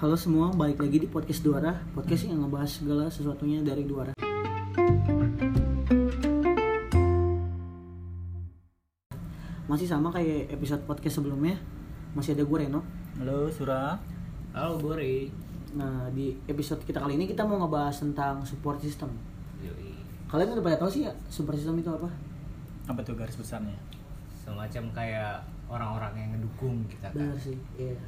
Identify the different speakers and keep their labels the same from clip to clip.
Speaker 1: Halo semua, balik lagi di podcast Duara Podcast yang ngebahas segala sesuatunya dari Duara Masih sama kayak episode podcast sebelumnya Masih ada gue Reno
Speaker 2: Halo Sura.
Speaker 3: Halo Gori.
Speaker 1: Nah di episode kita kali ini kita mau ngebahas tentang support system
Speaker 3: Yoi.
Speaker 1: Kalian udah pada tahu sih ya support system itu apa?
Speaker 2: Apa tuh garis besarnya?
Speaker 3: Semacam kayak orang-orang yang ngedukung kita kan.
Speaker 1: Benar sih, iya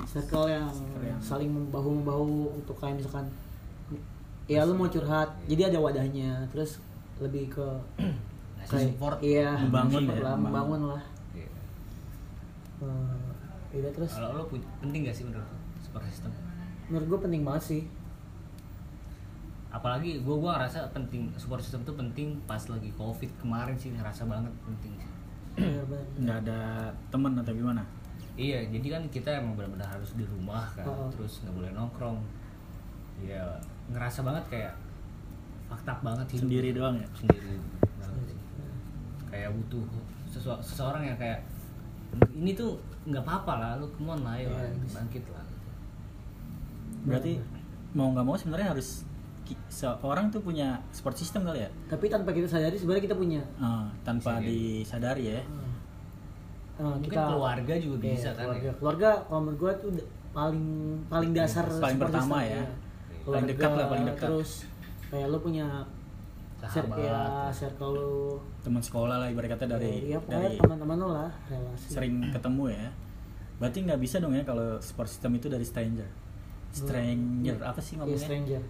Speaker 1: Circle yang,
Speaker 2: yang-
Speaker 1: saling membahu-membahu untuk kayak misalkan Ya lu mau curhat, jadi ada wadahnya Terus lebih ke
Speaker 3: Ngasih support.
Speaker 1: Iya,
Speaker 2: Membangun
Speaker 1: support
Speaker 2: ya,
Speaker 1: lah,
Speaker 2: membangun.
Speaker 1: lah
Speaker 3: Iya.
Speaker 1: Eh, Iya terus
Speaker 3: Kalau lo penting gak sih menurut lo support system?
Speaker 1: menurut gue penting banget sih
Speaker 3: Apalagi gue gua ngerasa penting support system tuh penting pas lagi covid kemarin sih ngerasa banget penting sih.
Speaker 1: Bener-bener.
Speaker 2: Nggak ada teman atau gimana?
Speaker 3: Iya, jadi kan kita emang benar-benar harus di rumah kan,
Speaker 1: Oh.
Speaker 3: terus nggak boleh nongkrong. Iya, ngerasa banget kayak fakta banget hidup
Speaker 2: Sendiri doang ya?
Speaker 3: Sendiri banget sih. Kayak butuh sesua- seseorang yang kayak ini tuh nggak apa-apa lah, lu come on lah,
Speaker 1: Iya,
Speaker 3: gitu,
Speaker 1: bisa.
Speaker 3: bangkit lah.
Speaker 2: Berarti mau nggak mau sebenarnya harus seorang tuh punya support system kali ya?
Speaker 1: tapi tanpa kita sadari sebenarnya kita punya
Speaker 2: Ah, tanpa
Speaker 3: Bisa
Speaker 2: disadari ya.
Speaker 1: Eh,
Speaker 3: Mungkin keluarga juga
Speaker 1: Iya,
Speaker 3: bisa kan
Speaker 1: keluarga.
Speaker 3: ya?
Speaker 1: keluarga kalau menurut gue tuh paling paling dasar
Speaker 2: Paling pertama
Speaker 1: system,
Speaker 2: ya.
Speaker 1: iya.
Speaker 2: Paling
Speaker 1: Keluarga,
Speaker 2: dekat lah, paling dekat.
Speaker 1: terus kayak lu punya cir-
Speaker 3: Sahabat.
Speaker 1: ya circle lu
Speaker 2: Teman sekolah lah ibarat kata dari
Speaker 1: ya
Speaker 2: dari
Speaker 1: teman-teman lu lah relasi
Speaker 2: sering ketemu ya. Berarti nggak bisa dong ya kalau support system itu dari stranger. Stranger apa sih
Speaker 1: Iya,
Speaker 2: ngomongnya?
Speaker 1: stranger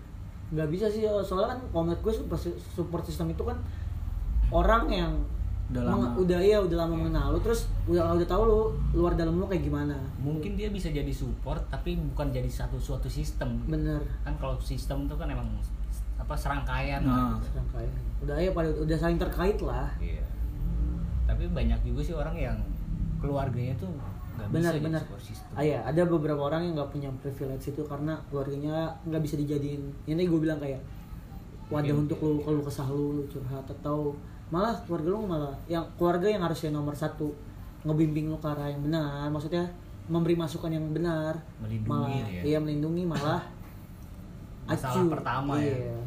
Speaker 1: nggak bisa sih soalnya kan kalau menurut gue support system itu kan orang yang
Speaker 2: Udah
Speaker 1: meng-
Speaker 2: lama.
Speaker 1: udah iya udah lama mengenal lu terus udah udah tahu lu luar dalam lu kayak gimana
Speaker 3: Mungkin dia bisa jadi support tapi bukan jadi satu suatu sistem.
Speaker 1: bener
Speaker 3: Kan kalau sistem tuh kan emang apa serangkaian
Speaker 2: Nah.
Speaker 1: Serangkaian. udah ya pada udah saling terkait lah
Speaker 3: Iya. Tapi banyak juga sih orang yang keluarganya tuh nggak bisa
Speaker 1: benar
Speaker 3: jadi
Speaker 1: benar
Speaker 3: support system.
Speaker 1: ah, iya ada beberapa orang yang nggak punya privilege itu karena keluarganya nggak bisa dijadiin ini gue bilang kayak wadah untuk lu kalau kesah lu, lu curhat atau malah keluarga lu malah yang keluarga yang harusnya nomor satu ngebimbing lu ke arah yang benar maksudnya memberi masukan yang benar
Speaker 3: Melindungi
Speaker 1: malah
Speaker 3: ya.
Speaker 1: iya melindungi malah
Speaker 3: Masalah
Speaker 1: acuh.
Speaker 3: pertama ya.
Speaker 1: iya.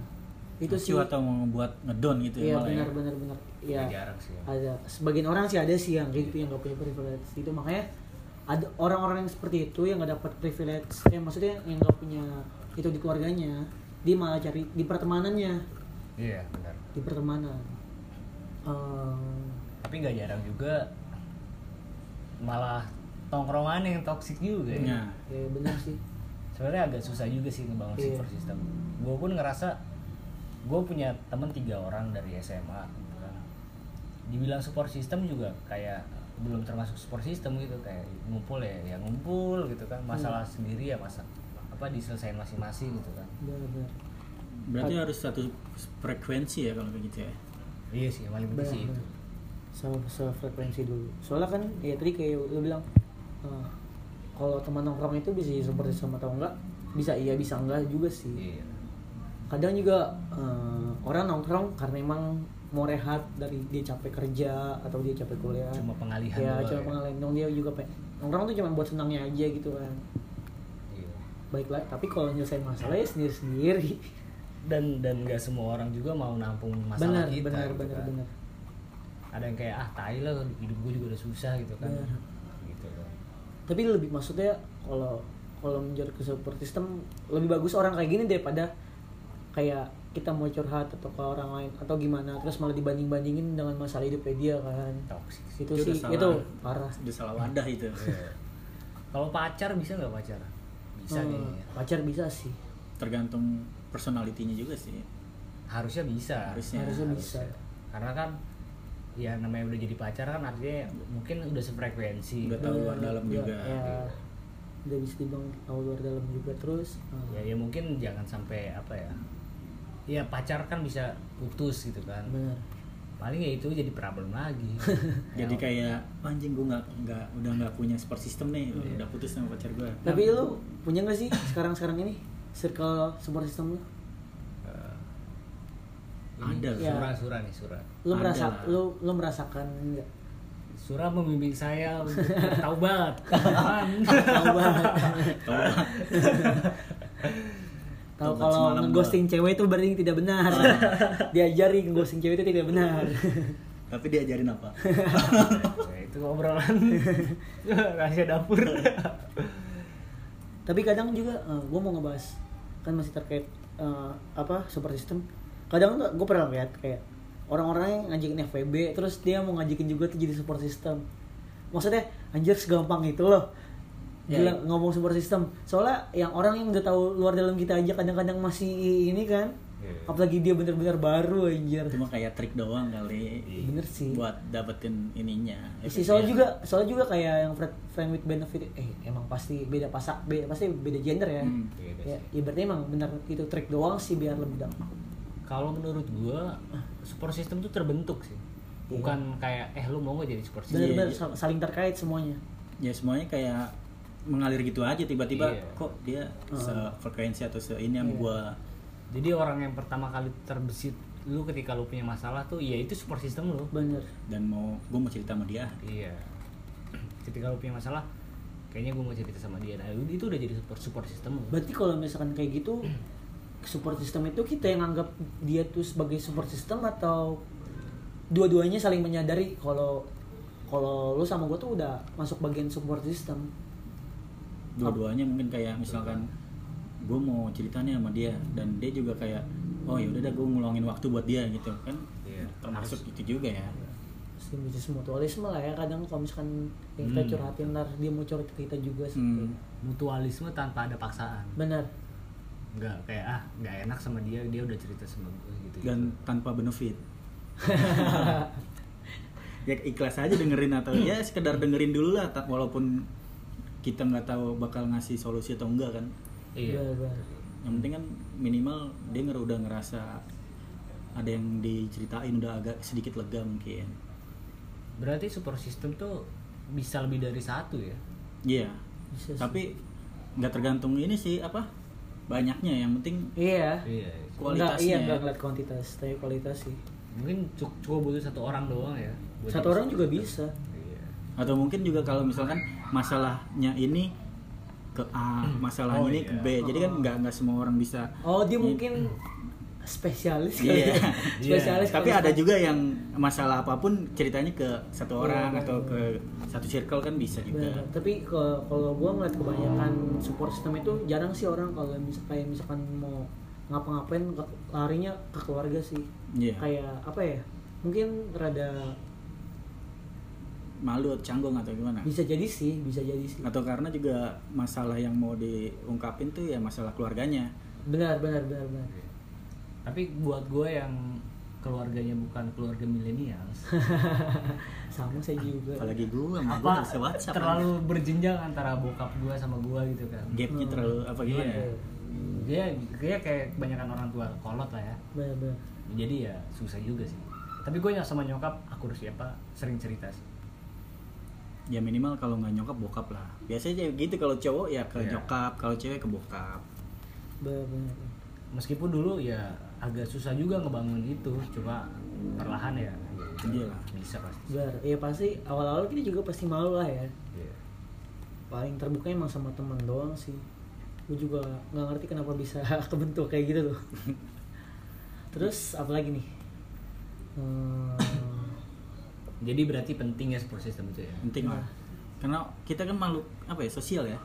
Speaker 1: itu
Speaker 2: Acuh
Speaker 1: sih
Speaker 2: atau membuat ngedon gitu
Speaker 1: iya
Speaker 2: ya malah ya.
Speaker 1: benar benar benar iya
Speaker 3: Nggak jarang sih. ya.
Speaker 1: ada sebagian orang sih ada sih yang gitu yang gak punya privilege itu makanya ada orang-orang yang seperti itu yang gak dapat privilege eh maksudnya yang gak punya itu di keluarganya dia malah cari di pertemanannya
Speaker 3: Iya benar.
Speaker 1: di pertemanan Ehm,
Speaker 3: Tapi nggak jarang juga malah tongkrongan yang toksik juga ya.
Speaker 2: Nah,
Speaker 1: ya benar sih
Speaker 3: Sebenarnya agak susah juga sih ngebangun
Speaker 1: Iya.
Speaker 3: support system. Gue pun ngerasa gue punya temen tiga orang dari SMA. gitu kan. Dibilang support system juga kayak belum termasuk support system gitu kayak ngumpul ya ya ngumpul gitu kan masalah sendiri ya masa apa diselesain masing-masing gitu kan
Speaker 1: benar-benar
Speaker 2: berarti harus satu frekuensi ya kalau kayak gitu ya.
Speaker 3: Iya sih yang paling penting sih itu.
Speaker 1: sama sefrekuensi dulu. Soalnya kan ya tadi kayak lu bilang eh, kalau teman nongkrong itu bisa seperti sama atau enggak bisa iya bisa enggak juga sih.
Speaker 3: Iya.
Speaker 1: Kadang juga eh, orang nongkrong karena emang mau rehat dari dia capek kerja atau dia capek kuliah.
Speaker 3: Cuma pengalihan
Speaker 1: ya cuma
Speaker 3: ya.
Speaker 1: pengalihan dong dia juga pe nongkrong tuh cuma buat senangnya aja gitu kan.
Speaker 3: Iya.
Speaker 1: baiklah tapi kalau nyelesain masalah ya sendiri sendiri
Speaker 3: dan dan nggak semua orang juga mau nampung masalah
Speaker 1: benar
Speaker 3: kita
Speaker 1: benar
Speaker 3: gitu
Speaker 1: benar
Speaker 3: kan.
Speaker 1: benar
Speaker 3: ada yang kayak ah tai lah hidup gue juga udah susah gitu kan
Speaker 1: Benar.
Speaker 3: gitu kan
Speaker 1: tapi lebih maksudnya kalau kalau menjadi ke support system lebih bagus orang kayak gini daripada kayak kita mau curhat atau ke orang lain atau gimana terus malah dibanding bandingin dengan masalah hidupnya dia kan
Speaker 3: toxic
Speaker 1: itu, sih
Speaker 2: salah.
Speaker 1: itu parah
Speaker 2: Udah salah wadah itu.
Speaker 3: Iya. kalau pacar bisa nggak pacar bisa
Speaker 1: Hmm,
Speaker 3: kayaknya
Speaker 1: pacar bisa sih
Speaker 2: Tergantung personalitinya juga sih.
Speaker 3: harusnya bisa.
Speaker 2: Harusnya.
Speaker 1: harusnya bisa.
Speaker 3: Karena kan ya namanya udah jadi pacar kan artinya mungkin udah sefrekuensi.
Speaker 2: Udah tahu luar dalam
Speaker 1: Ya,
Speaker 2: juga.
Speaker 1: ya, udah bisa dibilang tahu luar dalam juga terus. Uh,
Speaker 3: ya ya mungkin jangan sampai apa ya. Ya pacar kan bisa putus gitu kan.
Speaker 1: Benar.
Speaker 3: Paling ya itu jadi problem lagi.
Speaker 2: Jadi
Speaker 3: Ya,
Speaker 2: kayak "Oh, anjing gue nggak nggak udah nggak punya support system nih,
Speaker 1: Iya.
Speaker 2: udah putus sama pacar gue.
Speaker 1: tapi lu punya nggak sih sekarang sekarang ini circle support system lu
Speaker 3: eh, ini
Speaker 2: Ada.
Speaker 1: Ya.
Speaker 3: surah surah nih surah
Speaker 1: lu
Speaker 2: Ada
Speaker 1: merasa
Speaker 2: lah.
Speaker 1: lu lu merasakan nggak
Speaker 3: Surah membimbing saya untuk
Speaker 1: Tahu.
Speaker 2: tahu Tobat
Speaker 1: kalau ngeghosting cewek itu berarti tidak benar diajari ngeghosting cewek itu tidak benar
Speaker 2: Tapi diajarin apa?
Speaker 3: Ya, itu obrolan rahasia dapur.
Speaker 1: tapi kadang juga gue mau ngebahas kan masih terkait eh, apa super system. Kadang tuh gue pernah lihat kayak orang-orang yang ngajakin FVB terus dia mau ngajakin juga tuh jadi support system. Maksudnya anjir segampang itu loh.
Speaker 2: Ya,
Speaker 1: Gila,
Speaker 2: ya.
Speaker 1: ngomong support system. Soalnya yang orang yang udah tahu luar dalam kita aja kadang-kadang masih ini kan
Speaker 3: Iya.
Speaker 1: apalagi dia bener-bener baru anjir
Speaker 2: Cuma kayak trik doang kali.
Speaker 1: bener sih
Speaker 2: Buat dapetin ininya.
Speaker 1: si soal juga soal juga kayak yang friend, friend with benefit eh emang pasti beda pasak beda pasti beda gender ya
Speaker 2: Hmm,
Speaker 3: beda
Speaker 1: ya, ya berarti emang bener itu trik doang sih biar lebih dapat
Speaker 3: Kalau menurut gua support system tuh terbentuk sih. Bukan kayak eh lu mau gak jadi support system?
Speaker 1: bener-bener
Speaker 2: iya.
Speaker 1: sal- saling terkait semuanya
Speaker 2: Ya semuanya kayak mengalir gitu aja tiba-tiba
Speaker 3: Iya.
Speaker 2: kok dia sefrekuensi atau se ini sama
Speaker 1: Iya.
Speaker 2: gua
Speaker 3: Jadi orang yang pertama kali terbesit lu ketika lu punya masalah tuh ya itu support system lu.
Speaker 1: bener
Speaker 2: dan mau gua mau cerita sama dia.
Speaker 3: Iya. Ketika lu punya masalah, kayaknya gue mau cerita sama dia. Nah, itu udah jadi support support system lu.
Speaker 1: berarti kalau misalkan kayak gitu support system itu kita yang anggap dia tuh sebagai support system atau dua-duanya saling menyadari kalau kalau lu sama gue tuh udah masuk bagian support system
Speaker 2: Dua-duanya mungkin kayak misalkan gua mau ceritanya sama dia dan dia juga kayak oh ya udah dah gua ngulangin waktu buat dia gitu kan.
Speaker 3: Iya.
Speaker 2: Termasuk itu juga ya.
Speaker 1: simbiosis mutualisme lah ya kadang kalau misalkan yang kita
Speaker 3: Hmm.
Speaker 1: curhatin ntar dia mau curhat kita juga sih
Speaker 2: Hmm.
Speaker 3: Mutualisme tanpa ada paksaan.
Speaker 1: bener
Speaker 3: Enggak kayak ah nggak enak sama dia, dia udah cerita sama gue gitu.
Speaker 2: dan tanpa benefit. ya ikhlas aja dengerin atau ya sekedar dengerin dulu lah walaupun kita nggak tahu bakal ngasih solusi atau enggak kan
Speaker 3: Iya.
Speaker 1: Bener, bener.
Speaker 2: yang penting kan minimal dia nger udah ngerasa ada yang diceritain udah agak sedikit lega mungkin
Speaker 3: Berarti support system tuh bisa lebih dari satu ya?
Speaker 2: iya
Speaker 1: Bisa sih.
Speaker 2: tapi nggak tergantung ini sih apa banyaknya yang penting
Speaker 1: iya
Speaker 3: Iya.
Speaker 2: Kualitasnya
Speaker 1: Nggak, iya
Speaker 2: ya.
Speaker 1: nggak ngeliat kuantitas tapi kualitas sih
Speaker 3: Mungkin cukup, cukup butuh satu orang doang ya. buat
Speaker 1: satu orang juga bisa.
Speaker 3: Iya.
Speaker 2: atau mungkin juga kalau misalkan masalahnya ini ke A masalahnya
Speaker 3: Oh,
Speaker 2: ini ke
Speaker 3: iya.
Speaker 2: B jadi kan nggak nggak semua orang bisa
Speaker 1: oh dia mungkin spesialis kali
Speaker 2: Iya.
Speaker 1: ya. spesialis
Speaker 2: tapi ada
Speaker 1: misalkan-
Speaker 2: juga yang masalah apa pun ceritanya ke satu orang
Speaker 1: Iya,
Speaker 2: atau
Speaker 1: iya.
Speaker 2: ke satu circle kan bisa juga
Speaker 1: Bener. tapi ke- kalau gue ngeliat kebanyakan support system itu jarang sih orang kalau misal kayak misalkan mau ngapa-ngapain larinya ke keluarga sih
Speaker 2: Iya.
Speaker 1: kayak apa ya mungkin rada
Speaker 2: malu atau canggung atau gimana?
Speaker 1: Bisa jadi sih bisa jadi sih.
Speaker 2: Atau karena juga masalah yang mau diungkapin tuh ya masalah keluarganya?
Speaker 1: Benar benar benar benar.
Speaker 3: Tapi buat gue yang keluarganya bukan keluarga milenials,
Speaker 1: sama saya juga.
Speaker 2: Apalagi gue sama gue
Speaker 3: apa
Speaker 2: bisa WhatsApp
Speaker 3: terlalu berjenjang antara bokap gue sama gue gitu kan?
Speaker 2: gapnya terlalu apa gimana
Speaker 3: Iya.
Speaker 2: ya?
Speaker 3: Dia, dia kayak kebanyakan orang tua kolot lah ya.
Speaker 1: benar benar.
Speaker 3: Jadi ya susah juga sih. Tapi gue sama nyokap, aku harus siapa sering cerita sih.
Speaker 2: Ya minimal kalau nggak nyokap bokap lah biasanya gitu kalau cowok ya ke
Speaker 3: Iya.
Speaker 2: nyokap kalau cewek ke bokap
Speaker 1: benar benar
Speaker 3: Meskipun dulu ya agak susah juga ngebangun itu, coba perlahan ya.
Speaker 2: Iya lah.
Speaker 3: Bisa pasti.
Speaker 1: benar ya pasti awal-awal kita juga pasti malu lah ya
Speaker 3: Iya.
Speaker 1: paling terbuka emang sama teman doang sih gue juga nggak ngerti kenapa bisa kebentuk kayak gitu tuh terus apa lagi nih Hmm,
Speaker 3: Jadi berarti penting ya support system itu ya.
Speaker 2: penting lah karena kita kan makhluk apa ya sosial ya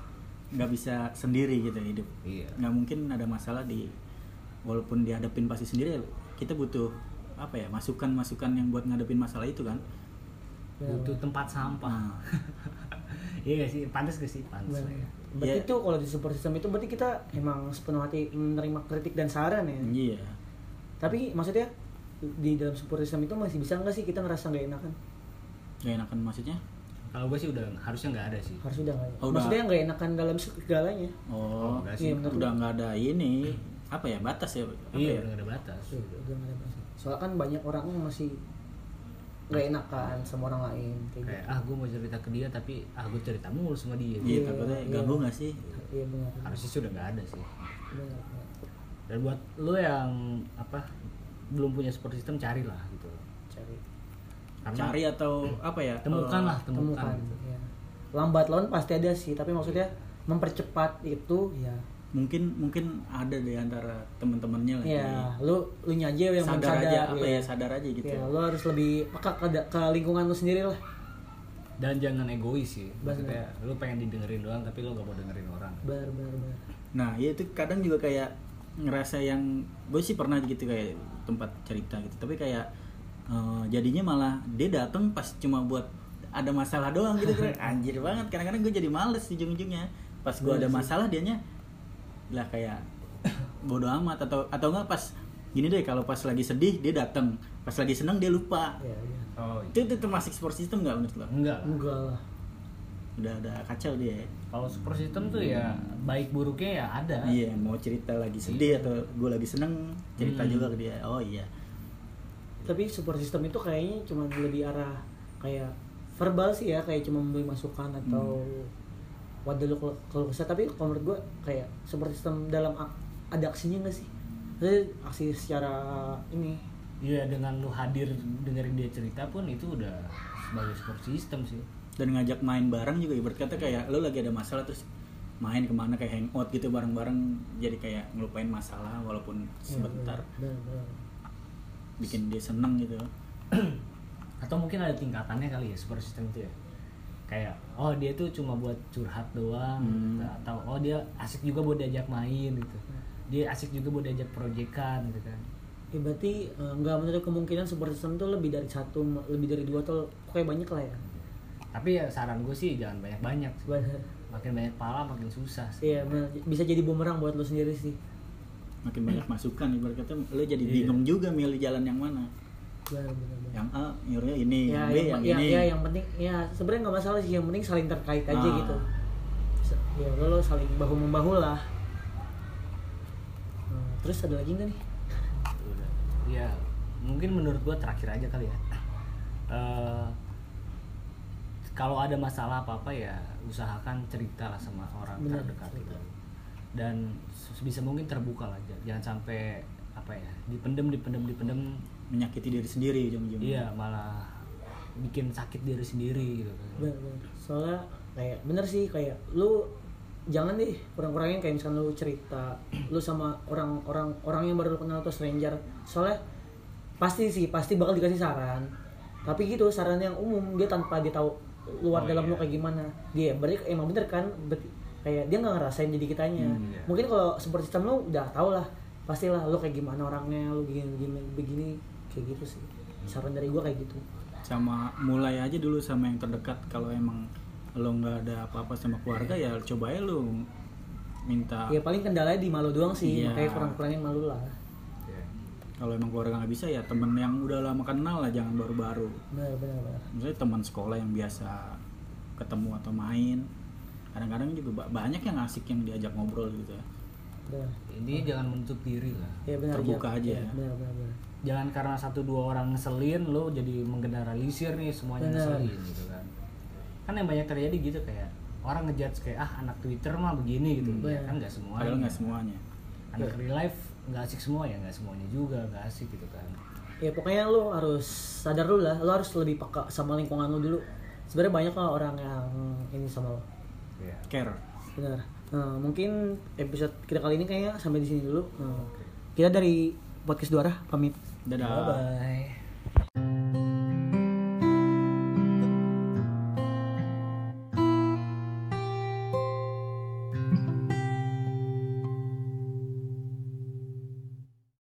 Speaker 2: nggak bisa sendiri gitu hidup
Speaker 3: Iya.
Speaker 2: nggak mungkin ada masalah di walaupun dihadapin pasti sendiri ya kita butuh apa ya masukan masukan yang buat ngadepin masalah itu kan
Speaker 1: benar,
Speaker 3: Butuh tempat sampah.
Speaker 2: Nah,
Speaker 3: Iya gak sih? Pantas gak sih? Pantas
Speaker 1: benar.
Speaker 3: lah ya.
Speaker 1: berarti
Speaker 2: Iya.
Speaker 1: itu kalau di support system itu berarti kita emang sepenuh hati menerima kritik dan saran ya
Speaker 2: iya
Speaker 1: tapi maksudnya di dalam support system itu masih bisa nggak sih kita ngerasa nggak enakan
Speaker 2: nggak enakan maksudnya
Speaker 3: Kalau gue sih udah harusnya nggak ada sih.
Speaker 1: harus udah nggak
Speaker 2: Oh, udah.
Speaker 1: maksudnya nggak enakan dalam segalanya
Speaker 2: oh,
Speaker 3: enggak
Speaker 1: iya, benar.
Speaker 2: udah nggak ada ini apa ya batas ya apa
Speaker 3: Iya,
Speaker 2: ya
Speaker 3: udah nggak ada batas.
Speaker 1: Iya, udah nggak ada masalah. soalnya kan banyak orang yang masih nggak enakan sama orang lain kayak
Speaker 3: Kayak
Speaker 1: gitu
Speaker 3: ah gue mau cerita ke dia tapi ah gue cerita mulu sama dia.
Speaker 2: iya
Speaker 1: Iya,
Speaker 2: takutnya
Speaker 1: iya.
Speaker 2: ganggu nggak sih
Speaker 1: iya benar
Speaker 3: Harusnya sih udah nggak ada sih.
Speaker 1: Benar, benar.
Speaker 3: Dan buat lo yang apa belum punya support system carilah gitu.
Speaker 1: cari
Speaker 3: Karena-
Speaker 2: cari atau apa ya
Speaker 3: temukan
Speaker 2: eh,
Speaker 3: lah temukan,
Speaker 1: temukan
Speaker 3: gitu.
Speaker 1: ya. lambat laun pasti ada sih tapi maksudnya mempercepat itu ya
Speaker 2: mungkin mungkin ada di antara teman-temannya lagi
Speaker 1: ya lu lu nya aja yang
Speaker 2: sadar
Speaker 1: sadar
Speaker 2: aja apa
Speaker 1: ya.
Speaker 2: ya sadar aja gitu
Speaker 1: ya lu harus lebih peka ke, ke lingkungan lu sendiri lah
Speaker 3: dan jangan egois sih
Speaker 1: Bener.
Speaker 3: maksudnya lu pengen didengerin doang tapi lu gak mau dengerin orang
Speaker 1: bar bar bar
Speaker 2: nah ya itu kadang juga kayak ngerasa yang gue sih pernah gitu kayak tempat cerita gitu. Tapi kayak eh, jadinya malah dia datang pas cuma buat ada masalah doang gitu. Kan anjir banget kadang-kadang gue jadi males di ujung-ujungnya. Pas gue ada
Speaker 1: Bener sih.
Speaker 2: masalah dianya lah kayak bodoh amat. Atau atau enggak pas gini deh kalau pas lagi sedih dia datang pas lagi senang dia lupa.
Speaker 1: Ya, ya.
Speaker 3: oh
Speaker 2: itu itu termasuk support system nggak menurut lo?
Speaker 3: Enggak
Speaker 1: enggak lah
Speaker 2: udah ada kacau dia.
Speaker 3: Kalau support system tuh ya baik buruknya ya ada.
Speaker 2: Iya mau cerita lagi sedih atau gue lagi seneng cerita
Speaker 3: Hmm.
Speaker 2: juga ke dia. Oh iya.
Speaker 1: Tapi support system itu kayaknya cuma lebih arah kayak verbal sih ya kayak cuma memberi masukan atau wadah lu kalau- kalau kesal tapi kalau menurut gue kayak support system dalam ak- ada aksinya nggak sih? Jadi aksi secara ini.
Speaker 3: Iya dengan lu hadir dengerin dia cerita pun itu udah sebagai support system sih.
Speaker 2: Dan ngajak main bareng juga ibarat kata kayak lo lagi ada masalah terus main ke mana kayak hangout gitu bareng-bareng jadi kayak ngelupain masalah walaupun sebentar
Speaker 1: Benar, benar.
Speaker 2: bikin dia seneng gitu
Speaker 3: Atau mungkin ada tingkatannya kali ya support system itu ya. Kayak oh dia tuh cuma buat curhat doang
Speaker 2: Hmm.
Speaker 3: gitu. atau oh dia asik juga buat diajak main gitu. Dia asik juga buat diajak proyekan gitu kan.
Speaker 1: Ya, berarti eh, nggak menutup kemungkinan support system itu lebih dari satu lebih dari dua atau kayak banyak lah ya
Speaker 3: Tapi ya saran gue sih jangan banyak-banyak.
Speaker 1: Benar.
Speaker 3: Makin banyak pala makin susah sih.
Speaker 1: Iya bisa jadi bumerang buat lo sendiri sih
Speaker 2: makin banyak masukan ibarat kata lo jadi
Speaker 3: Iya.
Speaker 2: bingung juga milih jalan yang mana
Speaker 1: benar benar benar.
Speaker 2: yang A nyuruhnya ini
Speaker 1: ya,
Speaker 2: yang B
Speaker 1: yang,
Speaker 2: yang,
Speaker 1: ya,
Speaker 2: ini
Speaker 1: ya, yang penting ya sebenarnya nggak masalah sih yang penting saling terkait aja
Speaker 2: Ah.
Speaker 1: gitu ya lo, lo saling bahu membahu lah Nah, terus ada lagi nggak nih
Speaker 3: Udah. Ya, mungkin menurut gua terakhir aja kali ya. Eh, kalau ada masalah apa-apa ya usahakan cerita lah sama orang
Speaker 1: Benar,
Speaker 3: terdekat itu. Dan sebisa mungkin terbuka lah, jangan sampai apa ya, dipendem dipendem dipendem
Speaker 2: menyakiti diri sendiri ujung-ujungnya
Speaker 3: iya malah bikin sakit diri sendiri gitu kan.
Speaker 1: bener, bener. soalnya kayak bener sih kayak lu jangan deh kurang-kurangin kayak misalnya lu cerita lu sama orang-orang orang yang baru lu kenal atau stranger soalnya pasti sih pasti bakal dikasih saran tapi gitu saran yang umum dia tanpa dia tahu luar
Speaker 3: Oh,
Speaker 1: dalam lu
Speaker 3: iya.
Speaker 1: kayak gimana dia berarti emang bener kan berarti kayak dia nggak ngerasain jadi kitanya
Speaker 3: Hmm, iya.
Speaker 1: mungkin kalau support system lu udah tau lah pastilah lu kayak gimana orangnya lu begini begini begini kayak gitu sih saran dari gua kayak gitu
Speaker 2: sama mulai aja dulu sama yang terdekat kalau emang lo nggak ada apa-apa sama keluarga ya coba aja lo minta
Speaker 1: ya paling kendalanya di malu doang sih
Speaker 2: Iya.
Speaker 1: makanya kurang-kurangin malu lah.
Speaker 2: Kalau emang keluarga nggak bisa ya temen yang udah lama kenal lah jangan baru-baru.
Speaker 1: Benar benar benar.
Speaker 2: Misalnya teman sekolah yang biasa ketemu atau main. Kadang-kadang juga ba- banyak yang asik yang diajak ngobrol gitu ya.
Speaker 1: Benar.
Speaker 3: Ini jangan menutup diri lah.
Speaker 1: ya benar
Speaker 2: Terbuka
Speaker 1: Jal.
Speaker 2: aja
Speaker 1: ya,
Speaker 2: ya.
Speaker 1: benar benar benar.
Speaker 3: Jangan karena satu dua orang ngeselin lo jadi menggeneralisir nih semuanya
Speaker 1: Bener.
Speaker 3: ngeselin gitu kan. Kan yang banyak terjadi gitu kayak orang ngejudge kayak ah anak Twitter mah begini gitu.
Speaker 2: Hmm.
Speaker 3: ya kan nggak semuanya.
Speaker 2: padahal nggak semuanya.
Speaker 3: Anak real life nggak asik semua ya nggak semuanya juga nggak asik gitu kan.
Speaker 1: Ya pokoknya lo harus sadar dulu lah lo harus lebih peka sama lingkungan lo dulu. Sebenarnya banyak lah orang yang ini sama lo
Speaker 3: Iya.
Speaker 2: care.
Speaker 1: Benar. Nah, mungkin episode kita kali ini kayaknya sampai di sini dulu. Nah, kita dari podcast Duara pamit.
Speaker 2: Dadah.
Speaker 3: Bye bye